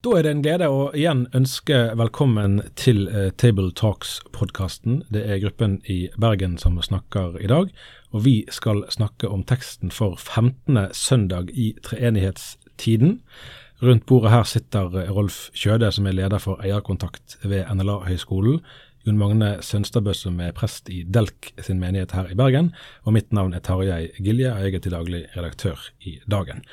Da er det en glede å igjen ønske velkommen til eh, Table Talks-podkasten. Det er gruppen i Bergen som snakker i dag, og vi skal snakke om teksten for 15. søndag i treenighetstiden. Rundt bordet her sitter Rolf Kjøde, som er leder for eierkontakt ved NLA-høgskolen. Jon Magne Sønstadbø, som er prest i Delk sin menighet her i Bergen. Og mitt navn er Tarjei Gilje, og jeg er til daglig redaktør i Dagen.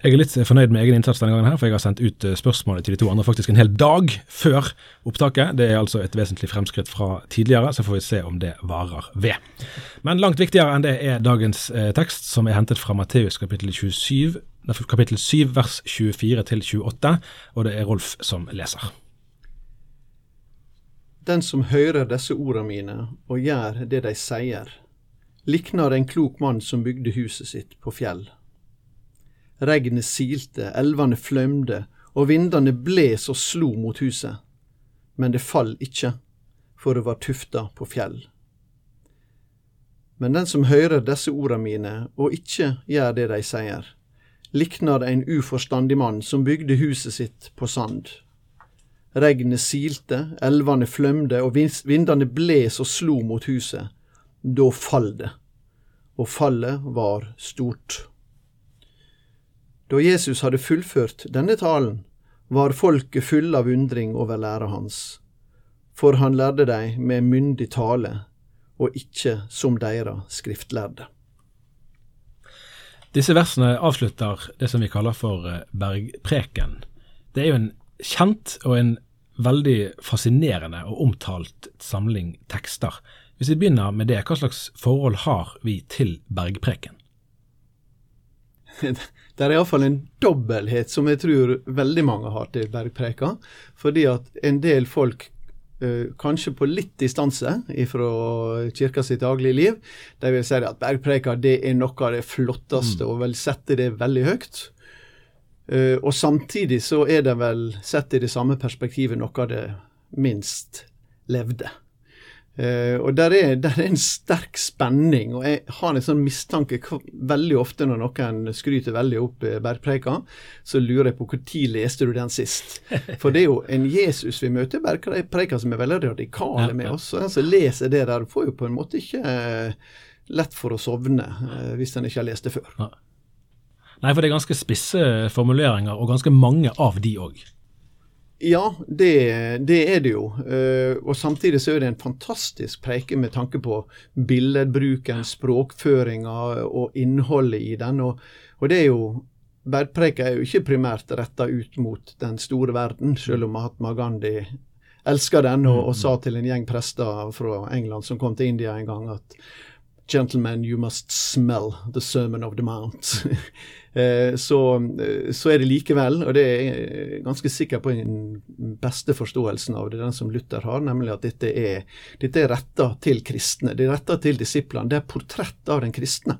Jeg er litt fornøyd med egen innsats denne gangen, her, for jeg har sendt ut eh, spørsmålet til de to andre faktisk en hel dag før opptaket. Det er altså et vesentlig fremskritt fra tidligere, så får vi se om det varer ved. Men langt viktigere enn det er dagens eh, tekst, som er hentet fra Matteus kapittel 27, kapittel 7 vers 24 til 28, og det er Rolf som leser. Den som hører disse ordene mine og gjør det de sier, likner en klok mann som bygde huset sitt på fjell. Regnet silte, elvene flømde, og vindene bles og slo mot huset. Men det fall ikke, for det var tufta på fjell. Men den som hører disse ordene mine og ikke gjør det de sier, likner en uforstandig mann som bygde huset sitt på sand. Regnet silte, elvene flømde, og vindene bles og slo mot huset. Da fall det, og fallet var stort. Da Jesus hadde fullført denne talen, var folket fulle av undring over læra hans, for han lærte dei med myndig tale, og ikke som deira skriftlærde. Disse versene avslutter det som vi kaller for eh, bergpreken. Det er jo en kjent og en veldig fascinerende og omtalt samling tekster. Hvis vi begynner med det, hva slags forhold har vi til bergpreken? det er iallfall en dobbelthet som jeg tror veldig mange har til bergpreka. Fordi at en del folk, eh, kanskje på litt distanse fra kirka sitt daglige liv, de vil si at bergpreka det er noe av det flotteste, mm. og vil sette det veldig høyt. Eh, og samtidig så er det vel, sett i det samme perspektivet, noe av det minst levde. Uh, og der er, der er, en sterk spenning, og jeg har en sånn mistanke veldig ofte når noen skryter veldig opp uh, bergpreika, så lurer jeg på når leste du den sist? For det er jo en Jesus vi møter i bergpreika som er veldig radikale med oss. og Den som leser det der, får jo på en måte ikke uh, lett for å sovne hvis en ikke har lest det før. Nei, for det er ganske spisse formuleringer, og ganske mange av de òg. Ja, det, det, er det jo. Uh, og samtidig så er det en fantastisk preike med tanke på billedbruken, språkføringa og innholdet i den. Og, og det er jo Bergpreika er jo ikke primært retta ut mot den store verden, selv om Mahatma Gandhi elska den og, og sa til en gjeng prester fra England som kom til India en gang at Gentlemen, you must smell the sermon of the mount. Eh, så, eh, så, er det likevel, og det er jeg ganske sikker på den beste forståelsen av det, den som Luther har, nemlig at dette er, dette er retta til kristne. Det er retta til disiplene. Det er portrett av den kristne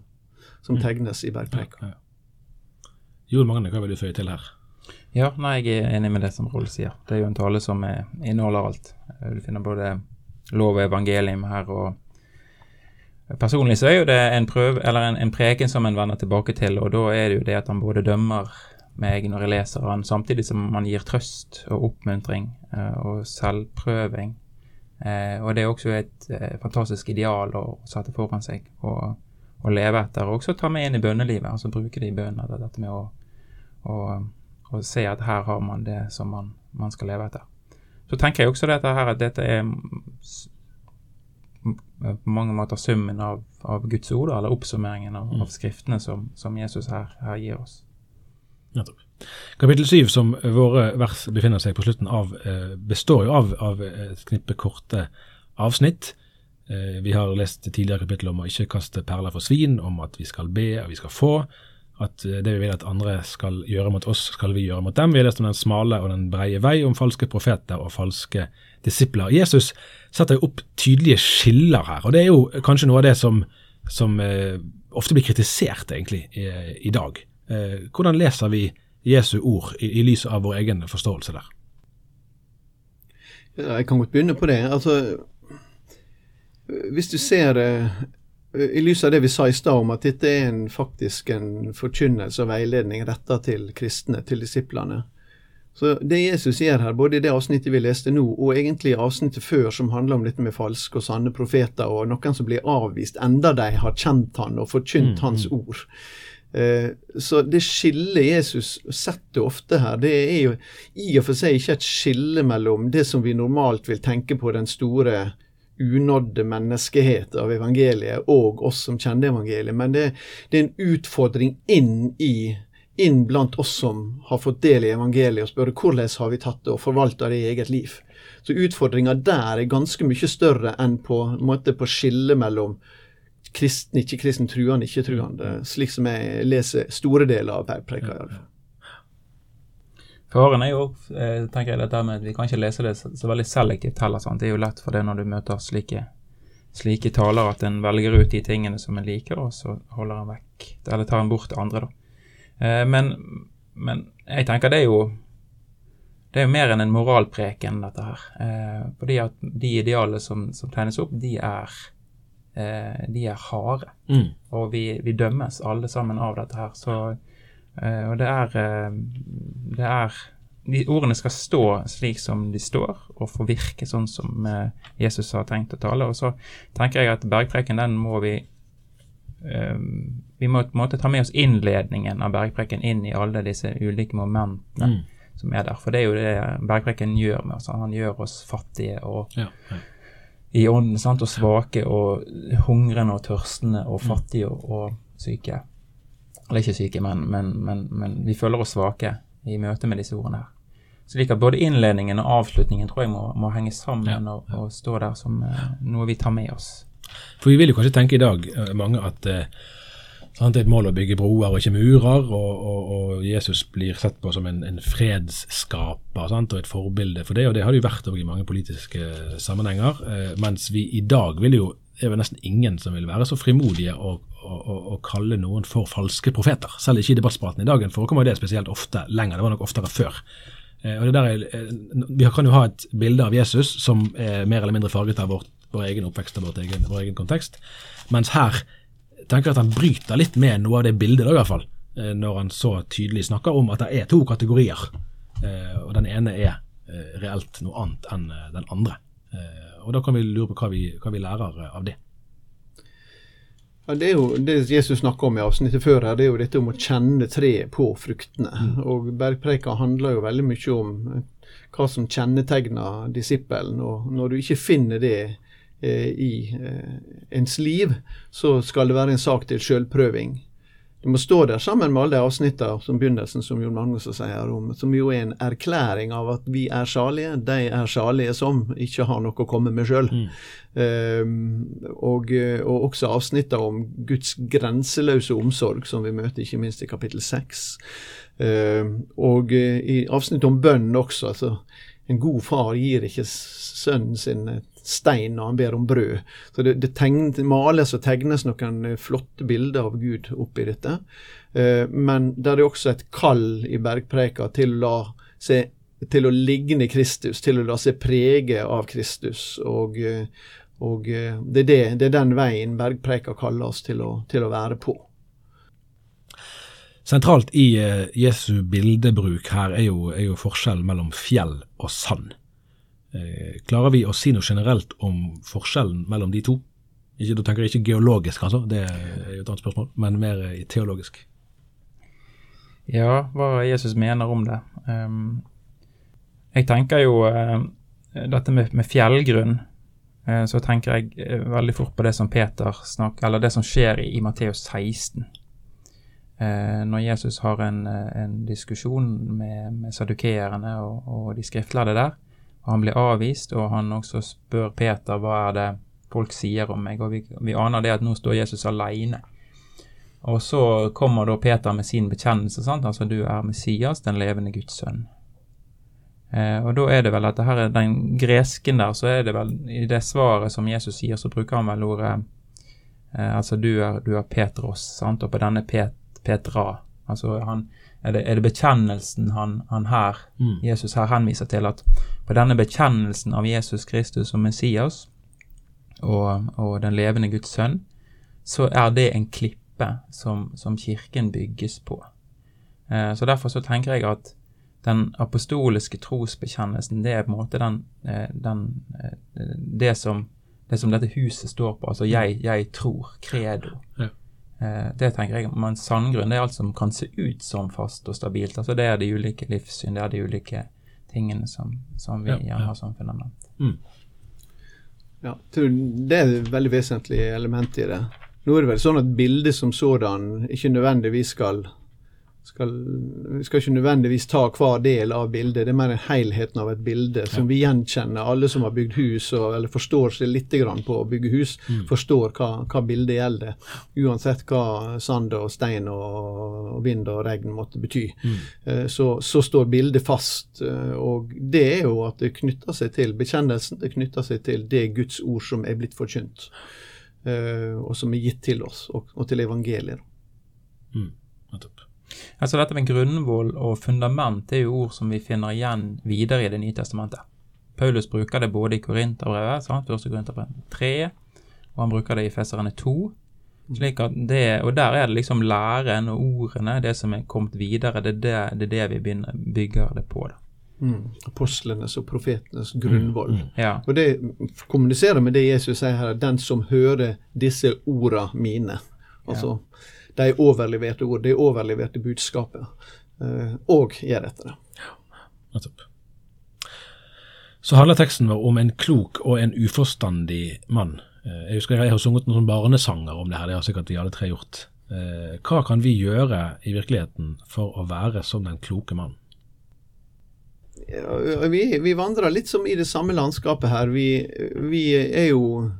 som mm. tegnes i Bergpreika. Ja, ja. Jon Magne, hva vil du føye til her? Ja, nei, jeg er enig med det som Roll sier. Det er jo en tale som inneholder alt. Du finner både lov og evangelium her. og Personlig så er jo det en prøv, en, en, preken som en vender tilbake til, og da er det jo det at han både dømmer meg når jeg leser han, samtidig som man gir trøst og oppmuntring eh, og selvprøving. Eh, og det er også et eh, fantastisk ideal å sette foran seg og, og, leve etter. Og også ta med inn i bønnelivet, altså bruke det i bønnen. Dette med å, å, å, se at her har man det som man, man skal leve etter. Så tenker jeg også dette her, at dette er på mange måter summen av, av Guds ord, eller oppsummeringen av, mm. av skriftene som, som, Jesus her, her gir oss. Nettopp. Kapittel 7, som våre vers befinner seg på slutten av, eh, består jo av, av et knippe korte avsnitt. Eh, vi har lest tidligere kapittel om å ikke kaste perler for svin, om at vi skal be og vi skal få. At eh, det vi vil at andre skal gjøre mot oss, skal vi gjøre mot dem. Vi har lest om den smale og den breie vei, om falske profeter og falske disipler. Jesus setter jo opp tydelige skiller her, og det er jo kanskje noe av det som, som eh, ofte blir kritisert egentlig i, i dag. Eh, hvordan leser vi Jesu ord i, i lys av vår egen forståelse der? Ja, jeg kan godt begynne på det. Altså, hvis du ser eh, i lys av det vi sa i stad om at dette er en, faktisk en forkynnelse og veiledning retta til kristne, til disiplene, så Det Jesus gjør her, både i det avsnittet vi leste nå, og egentlig avsnittet før, som handler om dette med falske og sanne profeter, og noen som blir avvist, enda de har kjent han og forkynt mm, hans mm. ord. Eh, så det skillet Jesus setter ofte her, det er jo i og for seg ikke et skille mellom det som vi normalt vil tenke på den store unådde menneskehet av evangeliet, og oss som kjenner evangeliet, men det, det er en utfordring inn i inn blant oss som har fått del i evangeliet, og spørre hvordan har vi tatt det og forvalta det i eget liv. Så utfordringa der er ganske mye større enn på, en måte på skillet mellom kristen, ikke-kristen, truende, ikke-truende, slik som jeg leser store deler av bergpreika. Faren er jo eh, tenker jeg, dette med at vi kan ikke lese det så, veldig selektivt heller. Sant? Det er jo lett for det når du møter slike, slike taler, at en velger ut de tingene som en liker, og så holder en vekk, eller tar en bort andre. da. Eh, men, men, jeg tenker det er jo det er jo mer enn en moralpreken, dette her. Eh, fordi at de idealene som, som tegnes opp, de er, eh, de er harde. Mm. Og vi, vi, dømmes alle sammen av dette her. Så, og det er, eh, det er de ordene skal stå slik som de står, og få virke sånn som eh, Jesus har tenkt å tale. Og så tenker jeg at bergpreken, den må vi um, vi må på en måte ta med oss innledningen av bergpreken inn i alle disse ulike momentene mm. som er der. For det er jo det bergpreken gjør med oss. Han gjør oss fattige og ja, ja. i ånden, sant, og svake og hungrende og tørstende og mm. fattige og, og syke. Eller ikke syke, men, men, men, men, vi føler oss svake i møte med disse ordene her. Så både innledningen og avslutningen tror jeg må, må henge sammen ja, og, og, stå der som uh, noe vi tar med oss. For vi vil jo kanskje tenke i dag, eh, mange, at uh, Sant? Det er et mål å bygge broer og ikke murer, og, og, og Jesus blir sett på som en, en fredsskaper sant? og et forbilde for det. Og det har det jo vært i mange politiske sammenhenger. uh, mens vi i dag vil jo, det er vel nesten ingen som vil være så frimodige å, kalle noen for falske profeter. Selv ikke i debattspraten i dag forekommer det spesielt ofte lenger. Det var nok oftere før. Eh, og det der er, eh, Vi kan jo ha et bilde av Jesus som er mer eller mindre farget av vårt, vår egen oppvekst og vår egen, vår egen kontekst. Mens her tenker jeg at han bryter litt med noe av det bildet, da, i hvert fall, eh, når han så tydelig snakker om at det er to kategorier. Og den ene er reelt noe annet enn den andre. Og Da kan vi lure på hva vi, hva vi lærer av det. Ja, det er jo det Jesus snakker om i avsnittet før her, det er jo dette om å kjenne treet på fruktene. Mm. Og Bergpreika handler jo veldig mye om hva som kjennetegner disippelen. Og når du ikke finner det Eh, i eh, ens liv, så skal det være en sak til sjølprøving. Du må stå der sammen med alle de avsnittene som begynnelsen, som Jon Magnus sier om, som jo er en erklæring av at vi er salige, de er salige som ikke har noe å komme med sjøl. Mm. Um, og, og, også avsnittene om Guds grenseløse omsorg, som vi møter ikke minst i kapittel seks. Um, og i avsnittet om bønn også. altså En god far gir ikke sønnen sin et stein når han ber om brød. Så det, det, tegnes, males og tegnes noen eh, flotte bilder av Gud oppi dette. Eh, men der er det også et kall i bergpreika til å la seg til å ligne Kristus, til å la seg prege av Kristus. Og, eh, og det, er det, det, er den veien bergpreika kaller oss til å, til å være på. Sentralt i Jesu bildebruk her er jo, er jo forskjellen mellom fjell og sand. Eh, klarer vi å si noe generelt om forskjellen mellom de to? Ikke, da tenker ikke geologisk, altså, det er jo et annet spørsmål, men mer eh, teologisk. Ja, hva Jesus mener om det. Um, jeg tenker jo uh, dette med, med fjellgrunn. Uh, så tenker jeg uh, veldig fort på det som Peter snakker, eller det som skjer i, i Matteus 16. når Jesus har en, en diskusjon med, med sadukeerne og, og de skriftlærde der, han blir avvist, og han også spør Peter hva er det folk sier om meg. Og vi, vi aner det at nå står Jesus alene. Og så kommer da Peter med sin bekjennelse. sant? Altså du er Messias, den levende Guds sønn. Eh, og da er det vel at det her er den gresken der, så er det vel i det svaret som Jesus sier, så bruker han vel ordet Eh, altså du er, du er Petros, sant? og på denne Pet, Petra. Altså han, er, det, er det bekjennelsen han, han her, Mm. Jesus her henviser til, at på denne bekjennelsen av Jesus Kristus som Messias og, og den levende Guds sønn, så er det en klippe som, som kirken bygges på. Eh, så derfor så tenker jeg at den apostoliske trosbekjennelsen, det er på en måte den, eh, den eh, det, som, det som dette huset står på. Altså jeg, jeg tror, credo. Ja. Eh, det tenker jeg, Men sandgrunn det er alt som kan se ut som fast og stabilt. altså Det er de ulike livssyn, det er de ulike tingene som, som vi Ja, gjerne ja. har som fundament. Ja, tror det er et veldig vesentlig element i det. Nå er det vel sånn at bildet som sådan ikke nødvendigvis skal skal, vi skal ikke nødvendigvis ta hver del av bildet, det er mer helheten av et bilde som vi gjenkjenner. Alle som har bygd hus, og, eller forstår seg litt grann på å bygge hus, forstår hva, hva bildet gjelder. Uansett hva sand og stein og, vind og regn måtte bety. Mm. Så, så står bildet fast. eh, Og det er jo at det knytter seg til bekjennelsen, det knytter seg til det Guds ord som er blitt forkynt, eh, og som er gitt til oss, og, og til evangeliet. Mm. Altså Dette med grunnvoll og fundament er jo ord som vi finner igjen videre i Det nye testamentet. Paulus bruker det både i Korinterbrevet, første Korinterbrev 3, og han bruker det i Feserne 2. Slik at det, og der er det liksom læren og ordene, det som er kommet videre, det er det, det, er det vi begynner, bygger det på. da. Mm. Apostlenes og profetenes grunnvoll. Ja, Og det kommuniserer med det Jesus sier her, den som hører disse orda mine. Altså, de overleverte ord, det overleverte budskapet. eh, og gjør etter det. Nettopp. Så handler teksten vår om en klok og en uforstandig mann. Eh, Jeg husker jeg har sunget noen barnesanger om det her, det har sikkert vi alle tre gjort. Eh, Hva kan vi gjøre i virkeligheten for å være som den kloke mann? Ja, vi, vi vandrer litt som i det samme landskapet her. Vi, vi er jo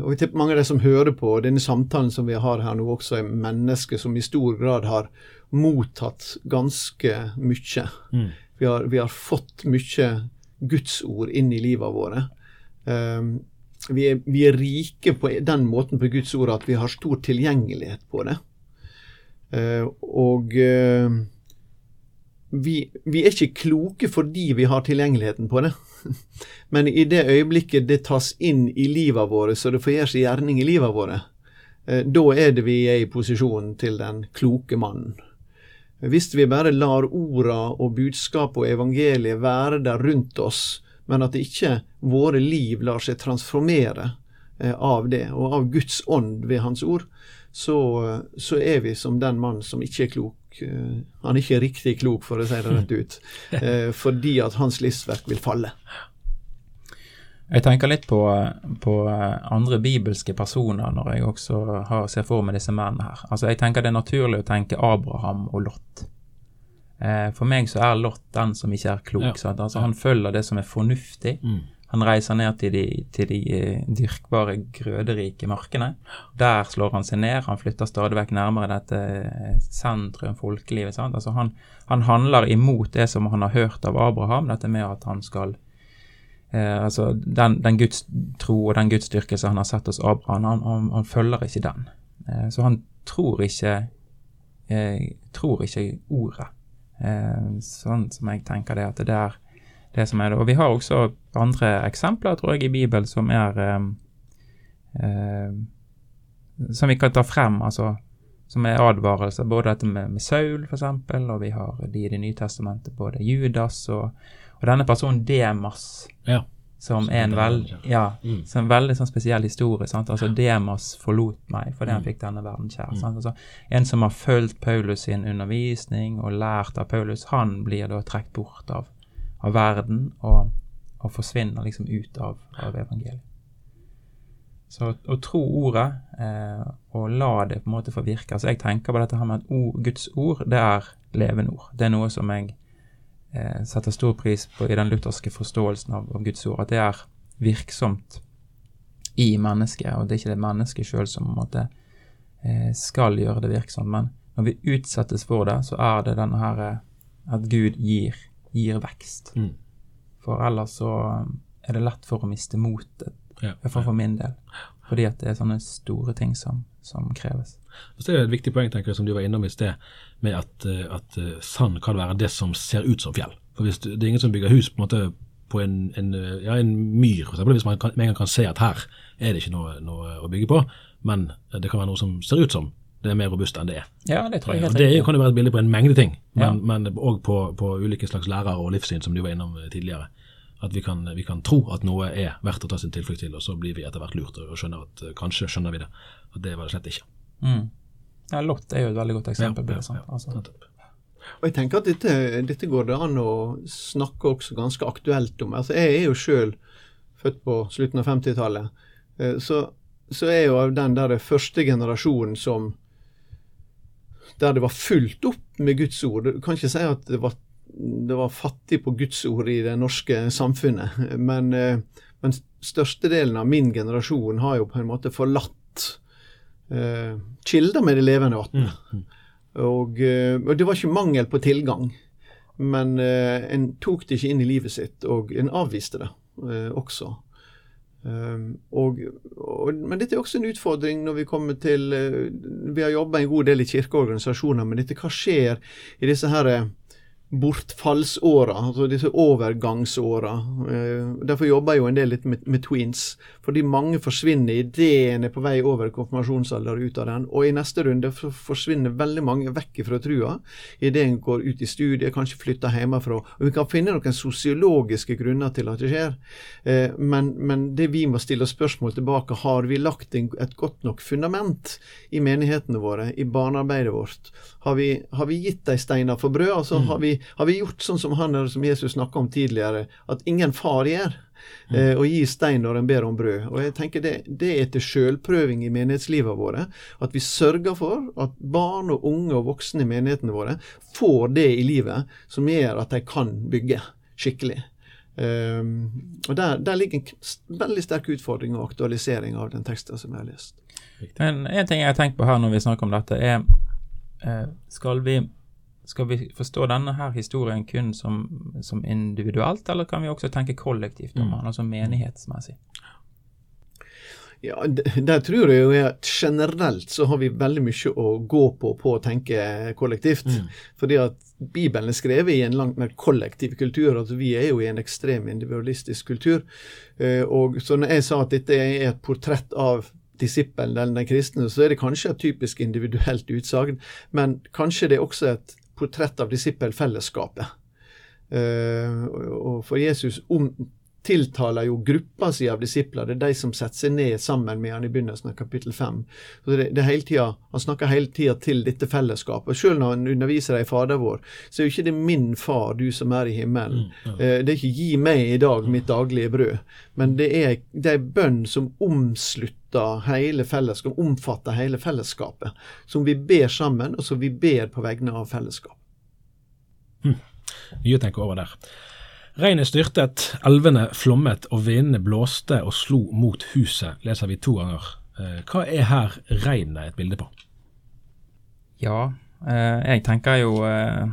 og jeg tipper mange av de som hører på denne samtalen som vi har her nå, også er mennesker som i stor grad har mottatt ganske mye. Mm. Vi, har, vi har fått mye Guds ord inn i livet våre. Um, vi, er, vi er rike på den måten på Guds ord at vi har stor tilgjengelighet på det. Uh, og uh, vi, vi er ikke kloke fordi vi har tilgjengeligheten på det. Men i det øyeblikket det tas inn i livet våre, så det får gjøre sin gjerning i livet våre, eh, da er det vi er i posisjon til den kloke mannen. Hvis vi bare lar orda og budskapet og evangeliet være der rundt oss, men at ikke våre liv lar seg transformere eh, av det, og av Guds ånd ved Hans ord, så, så er vi som den mann som ikke er klok. Eh, Han er ikke riktig klok, for å si det rett ut, eh, fordi at hans livsverk vil falle. Jeg tenker litt på, på andre bibelske personer når jeg også har, ser for meg disse mennene her. Altså Jeg tenker det er naturlig å tenke Abraham og Lot. Eh, for meg så er Lot den som ikke er klok. Ja. Sant? Altså Han følger det som er fornuftig. Mm. Han reiser ned til de, til de eh, dyrkbare, grøderike markene. Der slår han seg ned. Han flytter stadig vekk nærmere dette eh, sentrum, folkelivet. Altså han, han handler imot det som han har hørt av Abraham, dette med at han skal eh, altså Den, den gudstro og den gudsdyrkelse han har sett hos Abraham, han, han, han følger ikke den. Eh, så han tror ikke eh, tror ikke ordet. Eh, sånn som jeg tenker det, at det er det som er det. Og vi har også andre eksempler, tror jeg, i Bibelen som er eh, eh, Som vi kan ta frem, altså som er advarelser. Både dette med, med Saul, eksempel, og vi har de i Det nye testamentet, både Judas og, og denne personen Demas, Ja. som Som er en veld, ja, Mm. som en veldig sånn spesiell historie. Sant? Altså Demas forlot meg fordi han Mm. fikk denne verden kjær. Mm. Sant? Altså, en som har fulgt Paulus sin undervisning og lært av Paulus, han blir da trukket bort av, av verden og, og forsvinner liksom ut av, av evangeliet. Så å, tro ordet eh, og la det på en måte få virke. Altså jeg tenker på dette her med at ord, Guds ord, det er levende ord. Det er noe som jeg eh, setter stor pris på i den lutherske forståelsen av, av Guds ord. At det er virksomt i mennesket, og det er ikke det mennesket sjøl som på en måte eh, skal gjøre det virksomt. Men når vi utsettes for det, så er det denne her eh, at Gud gir, gir vekst. Mm. For ellers så um, er det lett for å miste motet, i hvert fall for min del. Fordi at det er sånne store ting som, som kreves. Så det er et viktig poeng tenker jeg, som du var innom i sted, med at, eh, at eh, sand kan være det som ser ut som fjell. For hvis Det er ingen som bygger hus på en måte på en, en, eh, ja, en myr, for eksempel, hvis man kan, en gang kan se at her er det ikke noe, noe å bygge på, men det kan være noe som ser ut som det er mer robust enn det er. Ja, det tror jeg helt det kan jo være et bilde på en mengde ting, men, òg ja. på, på ulike slags lærere og livssyn, som du var innom eh, tidligere. At vi kan, vi kan tro at noe er verdt å ta sin tilflukt til, og så blir vi etter hvert lurt og skjønner at eh, kanskje skjønner vi det. Og det var det slett ikke. Mm. Ja, Lott er jo et veldig godt eksempel på Ja, det. sant? ja, Altså. Og jeg tenker at dette, dette går det an å snakke også ganske aktuelt om. Altså, jeg er jo sjøl født på slutten av 50-tallet. Eh, Så, så er jeg jo av den der første generasjonen som Der det var fullt opp med Guds ord. Du kan ikke si at det var, det var fattig på Guds ord i det norske samfunnet. Men, eh, men størstedelen av min generasjon har jo på en måte forlatt uh, kilder med det levende vann. Og, eh, og det var ikke mangel på tilgang, men uh, en tok det ikke inn i livet sitt, og en avviste det uh, også. Um, og, og, men dette er også en utfordring når vi kommer til eh, Vi har jobba en god del i kirkeorganisasjoner, men dette hva skjer i disse her eh, bortfallsåra, altså disse overgangsåra. Eh, derfor jobber jeg jo en del litt med, med tweens. Fordi mange forsvinner idet en er på vei over konfirmasjonsalder og ut av den. Og i neste runde forsvinner veldig mange vekk fra trua idet en går ut i studiet, kanskje flytter hjemmefra. Og vi kan finne noen sosiologiske grunner til at det skjer. Eh, men, men det vi må stille spørsmål tilbake, har vi lagt et godt nok fundament i menighetene våre, i barnearbeidet vårt? Har vi, har vi gitt de steiner for brød? Altså, har, vi, har vi gjort sånn som han som Jesus snakka om tidligere, at ingen far gjør? Eh, og gi stein når en ber om brød. Og jeg tenker Det, det er til sjølprøving i menighetslivet våre. At vi sørger for at barn og unge og voksne i menighetene våre får det i livet som gjør at de kan bygge skikkelig. Um, og der, der ligger en veldig sterk utfordring og aktualisering av den teksten som jeg har lest. Men en ting jeg har tenkt på her når vi snakker om dette, er eh, skal, vi, skal vi forstå denne her historien kun som, som individuelt, eller kan vi også tenke kollektivt om den, altså menighetsmessig? Ja, Der tror jeg jo at generelt så har vi veldig mye å gå på på å tenke kollektivt. Fordi at Bibelen er skrevet i en langt mer kollektiv kultur. altså Vi er jo i en ekstrem individualistisk kultur. Eh, og Så når jeg sa at dette er et portrett av disippelen eller den kristne, så er det kanskje et typisk individuelt utsagn, men kanskje det er også et portrett av disippelfellesskapet. Og og for Jesus om, tiltaler jo gruppa si av disipler. Det er de som setter seg ned sammen med han i begynnelsen av kapittel 5. Så det, det tiden, han snakker hele tida til dette fellesskapet. Selv når han underviser deg i Fader vår, så er jo ikke det 'min far, du som er i himmelen'. Eh, Det er ikke 'gi meg i dag mitt daglige brød', men det er, det er bønn som omslutter hele fellesskapet, omfatter hele fellesskapet. Som vi ber sammen, og som vi ber på vegne av fellesskapet. Mye å tenke over der. Regnet styrtet, elvene flommet og vindene blåste og slo mot huset, leser vi to ganger. Eh, Hva er her regnet et bilde på? Ja, eh, jeg tenker jo eh,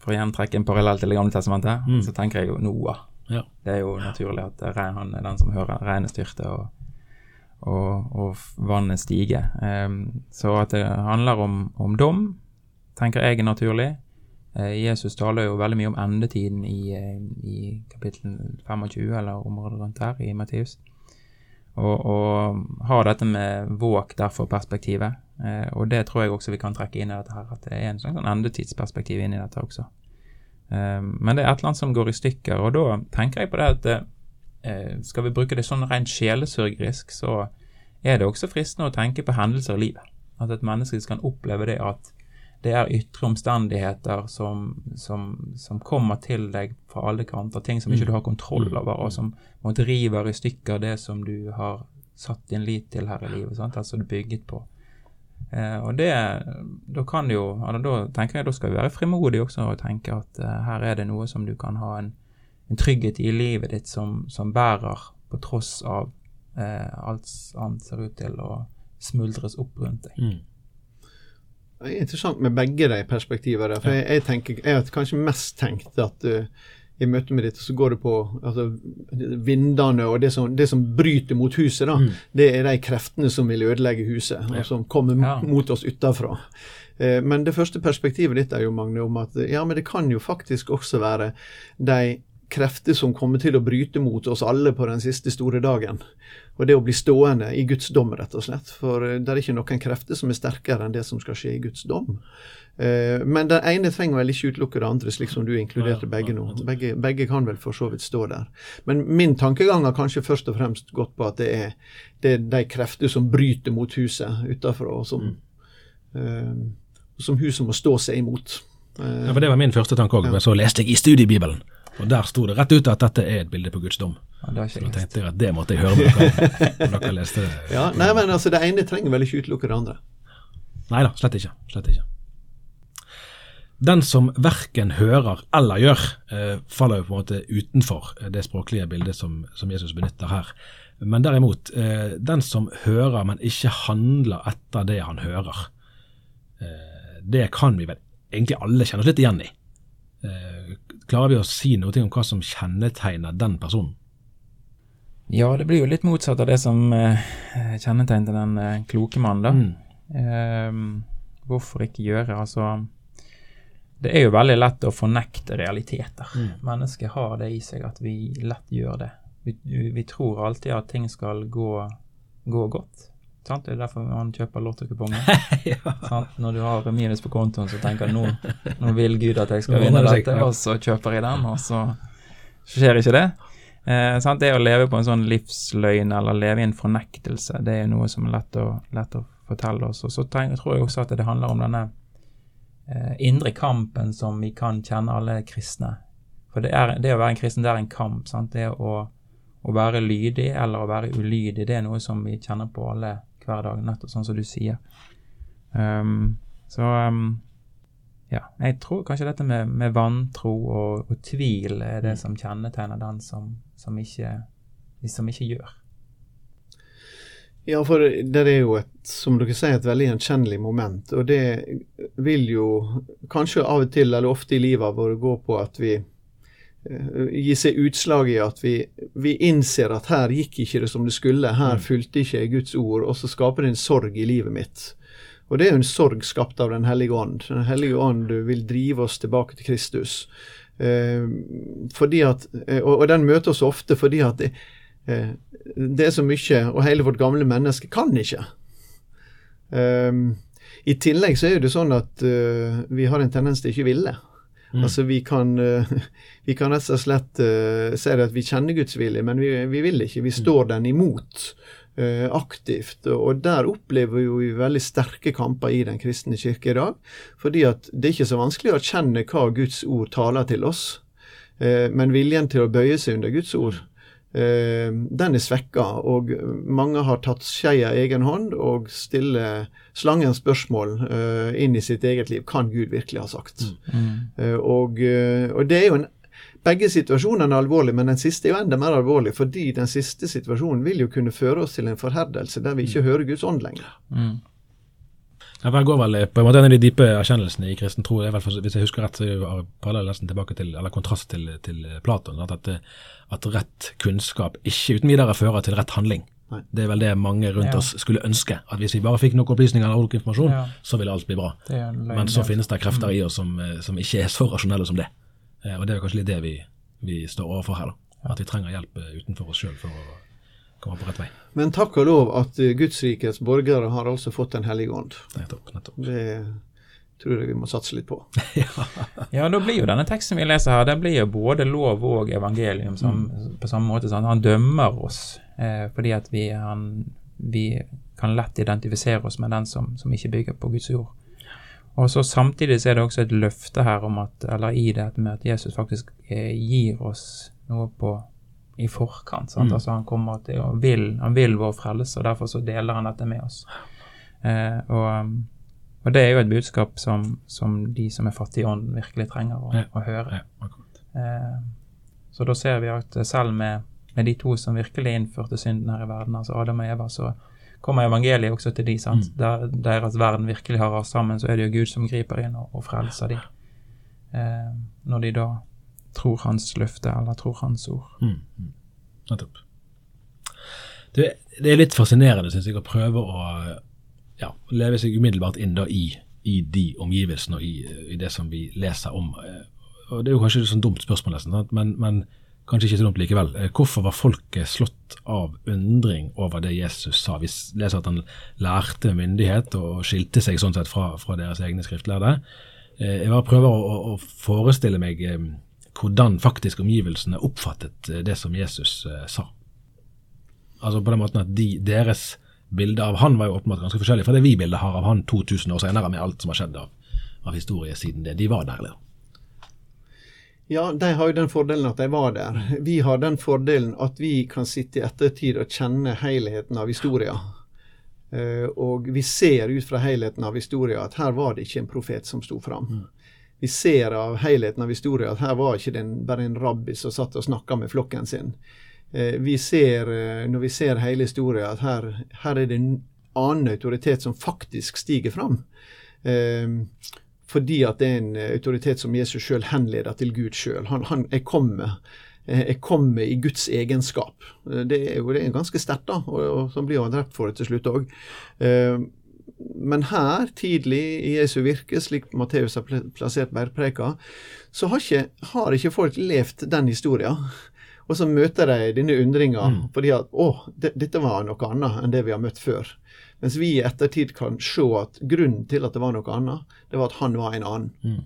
For å igjen trekke en parallell til Det gamle testamentet, så tenker jeg jo Noah. Ja. Det er jo naturlig at han er den som hører regnet styrte og, og, og vannet stige. Så at det handler om, om dom, tenker jeg er naturlig. Eh, Jesus taler jo veldig mye om endetiden i, eh, i kapittel 25, eller området rundt her, i Matteus. Og, og har dette med våk derfor perspektivet. Eh, og det tror jeg også vi kan trekke inn i dette her, at det er en slags sånn endetidsperspektiv inn i dette også. Eh, men det er et eller annet som går i stykker, og da tenker jeg på det at eh, skal vi bruke det sånn rent sjelesørgerisk, så er det også fristende å tenke på hendelser i livet. At et menneske kan oppleve det at det er ytre omstendigheter som, som, som kommer til deg fra alle kanter, ting som ikke du har kontroll over, og som driver river i stykker det som du har satt din lit til her i livet, sant? altså du bygget på. Eh, og det, da kan jo, eller da tenker jeg da skal du være frimodig også og tenke at eh, her er det noe som du kan ha en, en trygghet i livet ditt som, som bærer på tross av eh, alt annet ser ut til å smuldres opp rundt deg. Det er interessant med begge de perspektivene. der, for jeg, jeg, tenker, jeg har kanskje mest tenkt at uh, i møte med dette, så går det på altså, vindene og det som, det som, bryter mot huset. da, mm. Det er de kreftene som vil ødelegge huset, og som kommer ja. mot oss utafra. Uh, men det første perspektivet ditt er jo, Magne, om at ja, men det kan jo faktisk også være de krefter som kommer til å bryte mot oss alle på den siste store dagen. Og det å bli stående i Guds dom, rett og slett. For eh, det er ikke noen krefter som er sterkere enn det som skal skje i Guds dom. Eh, men den ene trenger vel ikke utelukke det andre, slik som du inkluderte begge nå. Begge, begge, kan vel for så vidt stå der. Men min tankegang har kanskje først og fremst gått på at det er, det er de krefter som bryter mot huset utenfor, og som, mm. uh, som huset må stå seg imot. ja, for Det var min første tanke òg, men så leste jeg i studiebibelen. Og der sto det rett ut at dette er et bilde på Guds dom. Ja, så da tenkte jeg at det måtte jeg høre med dere, når dere leste det. Ja, nei, men altså Det ene trenger vel ikke utelukke det andre? Nei da, slett ikke. Slett ikke. Den som verken hører eller gjør, eh, faller jo på en måte utenfor det språklige bildet som, som Jesus benytter her. Men derimot, eh, den som hører, men ikke handler etter det han hører, eh, det kan vi vel egentlig alle kjenne oss litt igjen i. Klarer vi å si noe om hva som kjennetegner den personen? Ja, det blir jo litt motsatt av det som eh, kjennetegner den eh, kloke mannen, da. Mm. Eh, hvorfor ikke gjøre? Altså Det er jo veldig lett å fornekte realiteter. Mm. Mennesket har det i seg at vi lett gjør det. Vi, vi tror alltid at ting skal gå, gå godt. Sant? Det er derfor man kjøper lottokuponger. ja. Når du har minus på kontoen, så tenker du nå, nå vil Gud at jeg skal vinne dette, og så kjøper jeg den, og så skjer ikke det. Eh, det å leve på en sånn livsløgn eller leve i en fornektelse, det er noe som er lett å, lett å fortelle oss. Og så tenker, tror jeg også at det handler om denne eh, indre kampen som vi kan kjenne alle kristne. For det, er, det å være en kristen, det er en kamp. Sant? Det å, å være lydig eller å være ulydig, det er noe som vi kjenner på alle hver dag, nettopp sånn som du sier. Um, så um, ja, jeg tror kanskje dette med, med vantro og, og, tvil er det mm. som kjennetegner den som, som, ikke, som ikke gjør. Ja, for det er jo et, som dere sier, et veldig gjenkjennelig moment. Og det vil jo kanskje av og til, eller ofte i livet vårt, gå på at vi gi seg utslag i at vi, vi, innser at her gikk ikke det som det skulle, her mm. fulgte ikke jeg Guds ord, og så skaper det en sorg i livet mitt. Og det er jo en sorg skapt av Den hellige ånd. Den hellige ånd vil drive oss tilbake til Kristus. Eh, fordi at, eh, og, og, den møter oss ofte fordi at det, eh, det, er så mye, og hele vårt gamle menneske kan ikke. Eh, I tillegg så er det sånn at uh, vi har en tendens til ikke ville. Mm. Altså vi kan, uh, vi kan rett og slett uh, si at vi kjenner Guds vilje, men vi, vi vil ikke. Vi mm. står den imot uh, aktivt. Og der opplever vi veldig sterke kamper i Den kristne kirke i dag. Fordi at det er ikke så vanskelig å kjenne hva Guds ord taler til oss. Men viljen til å bøye seg under Guds ord Eh, den er svekka, og mange har tatt skeia i egen hånd og stiller slangen spørsmål uh, inn i sitt eget liv. Kan Gud virkelig ha sagt? Mm. Uh, og, og, det er jo en begge situasjonene er alvorlige, men den siste er jo enda mer alvorlig, fordi den siste situasjonen vil jo kunne føre oss til en forherdelse der vi ikke mm. hører Guds ånd lenger. Mm. Ja, går vel på en måte En av de dype erkjennelsene i kristen tro er vel, Hvis jeg husker rett, så er parallellen tilbake til, eller kontrast til, til Platon. At, at, rett kunnskap ikke uten videre fører til rett handling. Nei. Det er vel det mange rundt ja. oss skulle ønske. At hvis vi bare fikk noen opplysninger eller noe informasjon, ja. så ville alt bli bra. Men så finnes det krefter i oss som, som, ikke er så rasjonelle som det. Eh, og det er kanskje litt det vi, vi står overfor her. da. At vi trenger hjelp eh, utenfor oss sjøl for å komme på rett vei. Men takk og lov at uh, Guds rikets borgere har altså fått Den hellige ånd. Nettopp, nettopp. Det tror jeg vi må satse litt på. ja. da blir jo denne teksten vi leser her, den blir jo både lov og evangelium som, mm. på samme måte. Sant? Han dømmer oss eh, fordi at vi, han, vi, kan lett identifisere oss med den som, som ikke bygger på Guds jord. Og så Samtidig så er det også et løfte her om at, eller i det med at Jesus faktisk eh, gir oss noe på i forkant. Mm. Altså Han kommer til og vil, han vil vår frelse, og derfor så deler han dette med oss. Eh, og, um, og, det er jo et budskap som, som de som er fattige i ånden, virkelig trenger å, ja. å høre. Ja, eh, så da ser vi at selv med, med, de to som virkelig innførte synden her i verden, altså Adam og Eva, så kommer evangeliet også til de. sant? Mm. Der deres verden virkelig har rast sammen, så er det jo Gud som griper inn og, og frelser de. Eh, når de da tror hans løfte eller tror hans ord. Mm. mm. Nettopp. Det, det, er litt fascinerende, syns jeg, å prøve å ja, leve seg umiddelbart inn da i, i de omgivelsene og i, i, det som vi leser om. Og Det er jo kanskje et sånn dumt spørsmål, nesten, men, men, kanskje ikke så dumt likevel. Hvorfor var folket slått av undring over det Jesus sa? Vi leser at han lærte myndighet og skilte seg sånn sett fra, fra deres egne skriftlærde. Eh, jeg bare prøver å, å forestille meg eh, hvordan faktisk omgivelsene oppfattet eh, det som Jesus sa. Altså på den måten at de, deres bilde av han var jo åpenbart ganske forskjellig fra det vi bildet har av han 2000 år senere, med alt som har skjedd av, av historie siden det. De var der, eller? Ja, de har jo den fordelen at de var der. Vi har den fordelen at vi kan sitte i ettertid og kjenne helheten av historia. Uh, og vi ser ut fra helheten av historia at her var det ikke en profet som sto fram. Vi ser av helheten av historien at her var ikke det bare en rabbi som satt og snakka med flokken sin. Eh, vi ser, eh, når vi ser hele historien, at her, her, er det en annen autoritet som faktisk stiger fram. Eh, fordi at det er en autoritet som Jesus sjøl henleder til Gud sjøl. Han, han, er kommet jeg kommer i Guds egenskap. Det er jo det er ganske sterkt, da, og, og så blir han drept for det til slutt òg. Men her, tidlig i Jesu virke, slik Matteus har plassert bergpreka, så har ikke, har ikke folk levd den historien. Og så møter de denne undringa mm. fordi at å, det, dette var noe annet enn det vi har møtt før. Mens vi i ettertid kan se at grunnen til at det var noe annet, det var at han var en annen. Mm.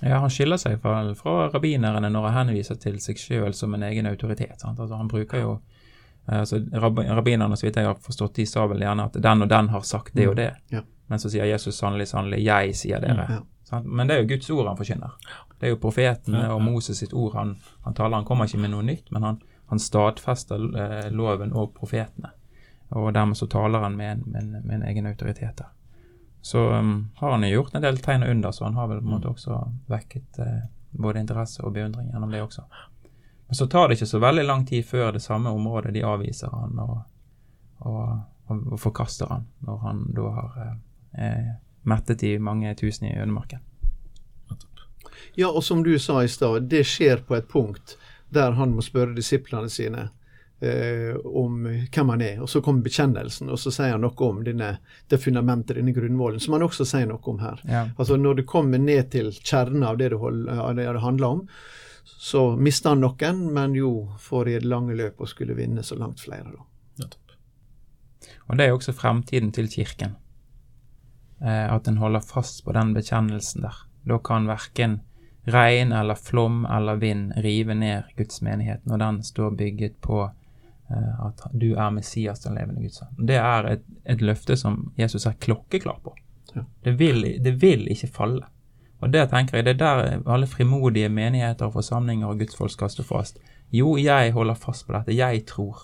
Ja, Han skiller seg fra, fra rabbinerne når han henviser til seg sjøl som en egen autoritet. Altså, han bruker jo eh, altså, Rabbinerne, så vidt jeg har forstått, de sa vel gjerne at den og den har sagt det og mm. det. Ja. Men så sier Jesus sannelig, sannelig, jeg sier dere. Mm, ja. Men det er jo Guds ord han forkynner. Det er jo profetene og Moses sitt ord han, han, taler. Han kommer ikke med noe nytt, men han, han stadfester eh, loven og profetene. Og dermed så taler han med en, med en, med en egen autoritet der. Så um, har han jo gjort en del tegn og under, så han har vel på en måte også vekket eh, både interesse og beundring gjennom det også. Men så tar det ikke så veldig lang tid før det samme området de avviser han og, og, og, forkaster han, når han da har eh, eh mettet de mange tusen i ødemarken. Ja, og som du sa i stad, det skjer på et punkt der han må spørre disiplene sine eh, om hvem han er. Og så kommer bekjennelsen, og så sier han noe om denne, det fundamentet, denne grunnvollen, som han også sier noe om her. Ja. Altså Når det kommer ned til kjernen av det det, hold, det, det handler om, så mister han noen, men jo får i det lange løp å skulle vinne så langt flere. da. Og det er jo også fremtiden til Kirken. Eh, at en holder fast på den bekjennelsen der. Da kan verken regn eller flom eller vind rive ned Guds menighet når den står bygget på eh, at du er Messias, den levende Guds sønn. Det er et, et, løfte som Jesus er klokkeklar på. Ja. Det, vil, det, vil, ikke falle. Og det tenker jeg, det er der alle frimodige menigheter og forsamlinger og gudsfolk skal stå fast. Jo, jeg holder fast på dette. Jeg tror.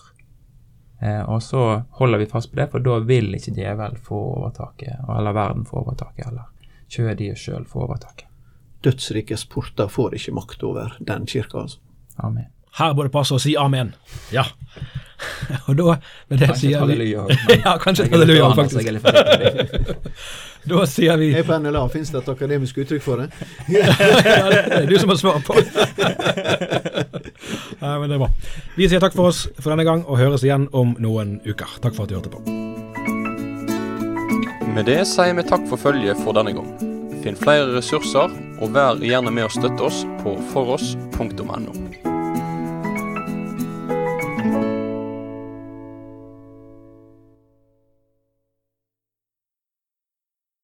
Eh, og så holder vi fast på det, for da vil ikke djevel få overtaket, eller verden få overtaket, eller kjødet oss sjøl få overtaket dødsrikets porter får ikke makt over den kirka. Altså. Amen. Her bør det passe å si amen. Ja. Og da med det kanskje sier halleluja, vi Ja, kanskje et halleluja, faktisk. da sier vi Jeg på NLA, fins det et akademisk uttrykk for det? ja, det er du som har svar på. Nei, men det er bra. Vi sier takk for oss for denne gang, og høres igjen om noen uker. Takk for at du hørte på. Med det sier vi takk for følget for denne gang. Finn flere ressurser, og vær gjerne med å støtte oss på foross.no.